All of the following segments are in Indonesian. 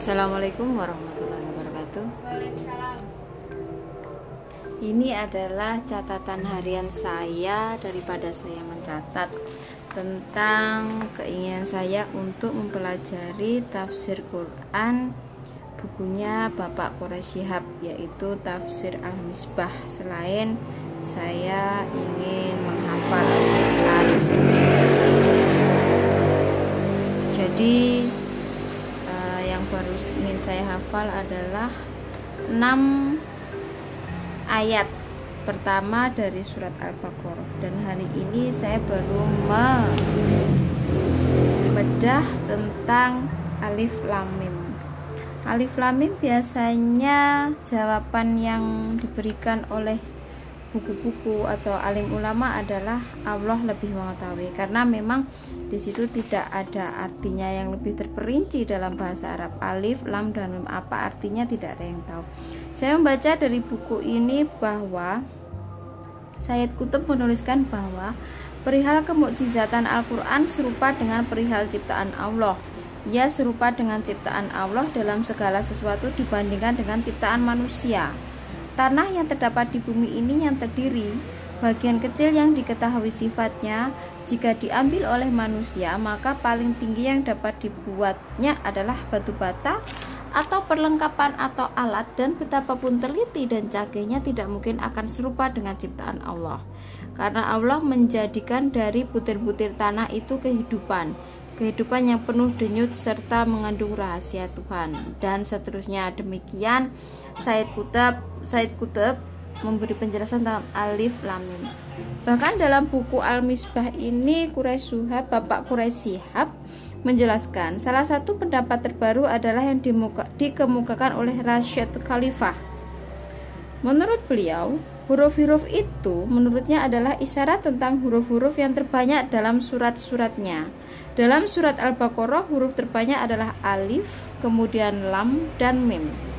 Assalamualaikum warahmatullahi wabarakatuh. Ini adalah catatan harian saya daripada saya mencatat tentang keinginan saya untuk mempelajari tafsir Quran bukunya Bapak Quraisy Shihab yaitu Tafsir Al-Misbah selain saya ingin menghafal Al-Quran. Jadi baru ingin saya hafal adalah 6 ayat pertama dari surat Al-Baqarah dan hari ini saya baru membedah tentang alif lam mim. Alif lam mim biasanya jawaban yang diberikan oleh buku-buku atau alim ulama adalah Allah lebih mengetahui. Karena memang di situ tidak ada artinya yang lebih terperinci dalam bahasa Arab. Alif lam dan apa artinya? Tidak ada yang tahu. Saya membaca dari buku ini bahwa Sayyid Kutub menuliskan bahwa perihal kemukjizatan Al-Quran serupa dengan perihal ciptaan Allah. Ia serupa dengan ciptaan Allah dalam segala sesuatu dibandingkan dengan ciptaan manusia Tanah yang terdapat di bumi ini yang terdiri, bagian kecil yang diketahui sifatnya, jika diambil oleh manusia, maka paling tinggi yang dapat dibuatnya adalah batu bata atau perlengkapan atau alat dan betapapun teliti dan cagainya tidak mungkin akan serupa dengan ciptaan Allah. Karena Allah menjadikan dari butir-butir tanah itu kehidupan, kehidupan yang penuh denyut serta mengandung rahasia Tuhan dan seterusnya demikian Said Kutub Said Kutub memberi penjelasan tentang alif lam mim. Bahkan dalam buku Al-Misbah ini Quraisy Suhab, Bapak Quraisy Sihab menjelaskan salah satu pendapat terbaru adalah yang dimuka, dikemukakan oleh Rasyid Khalifah. Menurut beliau, huruf-huruf itu menurutnya adalah isyarat tentang huruf-huruf yang terbanyak dalam surat-suratnya. Dalam surat Al-Baqarah huruf terbanyak adalah alif, kemudian lam dan mim.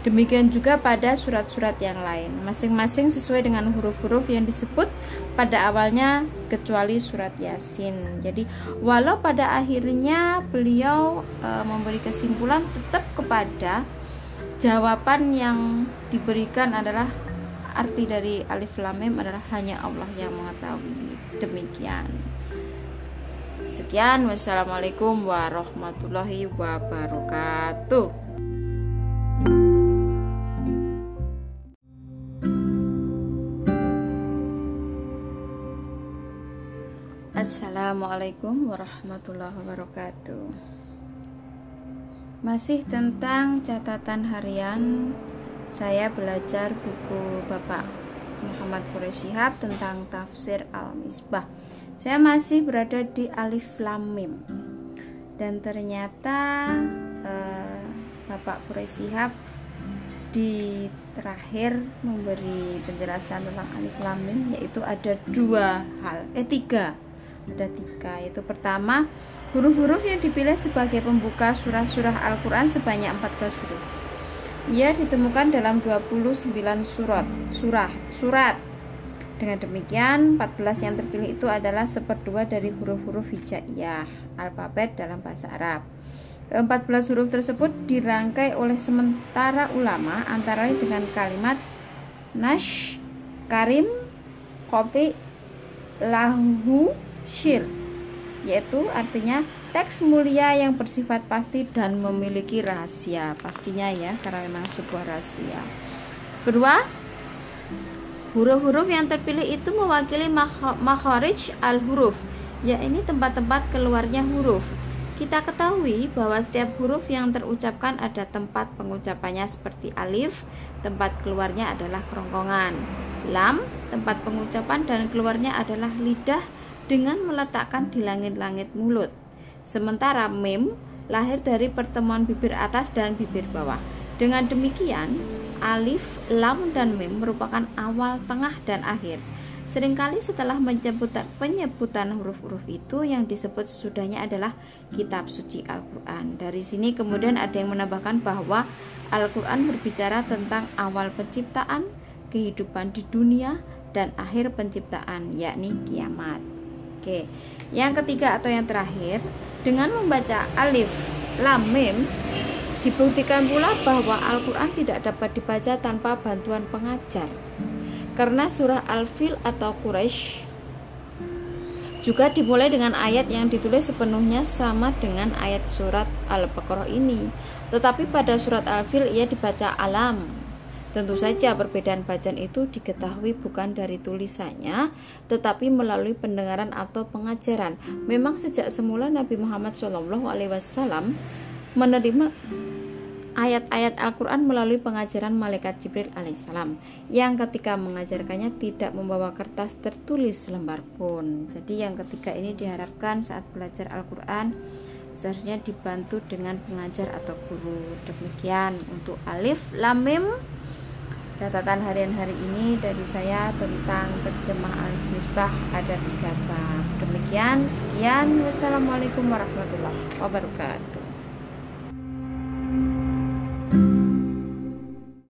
Demikian juga pada surat-surat yang lain, masing-masing sesuai dengan huruf-huruf yang disebut pada awalnya kecuali surat Yasin. Jadi, walau pada akhirnya beliau e, memberi kesimpulan tetap kepada jawaban yang diberikan adalah arti dari alif lam mim adalah hanya Allah yang mengetahui. Demikian. Sekian, wassalamualaikum warahmatullahi wabarakatuh. Assalamualaikum warahmatullahi wabarakatuh. Masih tentang catatan harian Saya belajar buku Bapak Muhammad Quraisy tentang tafsir Al-Misbah. Saya masih berada di Alif Lam Mim. Dan ternyata eh, Bapak Quraisy di terakhir memberi penjelasan tentang alif lam mim yaitu ada dua hal eh tiga ada tiga. Yaitu pertama huruf-huruf yang dipilih sebagai pembuka surah-surah Al-Quran sebanyak 14 huruf. Ia ditemukan dalam 29 surat surah surat. Dengan demikian 14 yang terpilih itu adalah seperdua dari huruf-huruf hijaiyah alfabet dalam bahasa Arab. 14 huruf tersebut dirangkai oleh sementara ulama antara lain dengan kalimat nash, karim, kopi, lahu, syir yaitu artinya teks mulia yang bersifat pasti dan memiliki rahasia. Pastinya ya karena memang sebuah rahasia. Kedua huruf-huruf yang terpilih itu mewakili makharij al-huruf ya ini tempat-tempat keluarnya huruf. Kita ketahui bahwa setiap huruf yang terucapkan ada tempat pengucapannya seperti alif, tempat keluarnya adalah kerongkongan. Lam, tempat pengucapan dan keluarnya adalah lidah dengan meletakkan di langit-langit mulut. Sementara mim lahir dari pertemuan bibir atas dan bibir bawah. Dengan demikian, alif, lam, dan mim merupakan awal, tengah, dan akhir. Seringkali setelah penyebutan, penyebutan huruf-huruf itu yang disebut sesudahnya adalah kitab suci Al-Quran. Dari sini kemudian ada yang menambahkan bahwa Al-Quran berbicara tentang awal penciptaan, kehidupan di dunia, dan akhir penciptaan, yakni kiamat. Oke. Yang ketiga atau yang terakhir, dengan membaca alif, lam, mim, Dibuktikan pula bahwa Al-Quran tidak dapat dibaca tanpa bantuan pengajar. Karena surah Al-Fil atau Quraisy juga dimulai dengan ayat yang ditulis sepenuhnya sama dengan ayat surat Al-Baqarah ini. Tetapi pada surat Al-Fil ia dibaca alam Tentu saja perbedaan bacaan itu diketahui bukan dari tulisannya tetapi melalui pendengaran atau pengajaran. Memang sejak semula Nabi Muhammad SAW menerima ayat-ayat Al-Quran melalui pengajaran malaikat Jibril alaihissalam yang ketika mengajarkannya tidak membawa kertas tertulis selembar pun. Jadi yang ketiga ini diharapkan saat belajar Al-Quran seharusnya dibantu dengan pengajar atau guru. Demikian untuk alif lamim catatan harian hari ini dari saya tentang terjemah alif misbah ada tiga bab. Demikian sekian. Wassalamualaikum warahmatullahi wabarakatuh